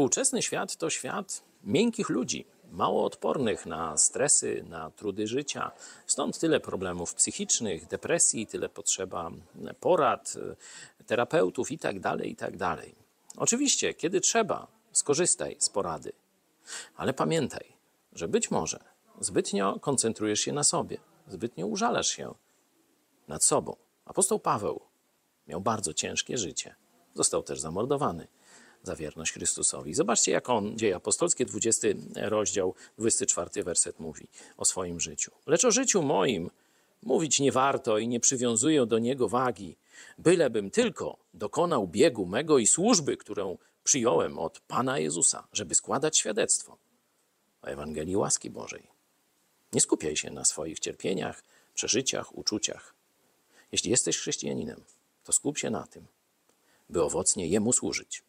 Współczesny świat to świat miękkich ludzi, mało odpornych na stresy, na trudy życia. Stąd tyle problemów psychicznych, depresji, tyle potrzeba porad, terapeutów itd., tak itd. Tak Oczywiście, kiedy trzeba, skorzystaj z porady. Ale pamiętaj, że być może zbytnio koncentrujesz się na sobie, zbytnio użalasz się nad sobą. Apostoł Paweł miał bardzo ciężkie życie. Został też zamordowany za wierność Chrystusowi. Zobaczcie, jak on, dzieje apostolskie, 20 rozdział, 24 werset mówi o swoim życiu. Lecz o życiu moim mówić nie warto i nie przywiązuję do niego wagi, bylebym tylko dokonał biegu mego i służby, którą przyjąłem od Pana Jezusa, żeby składać świadectwo o Ewangelii łaski Bożej. Nie skupiaj się na swoich cierpieniach, przeżyciach, uczuciach. Jeśli jesteś chrześcijaninem, to skup się na tym, by owocnie Jemu służyć.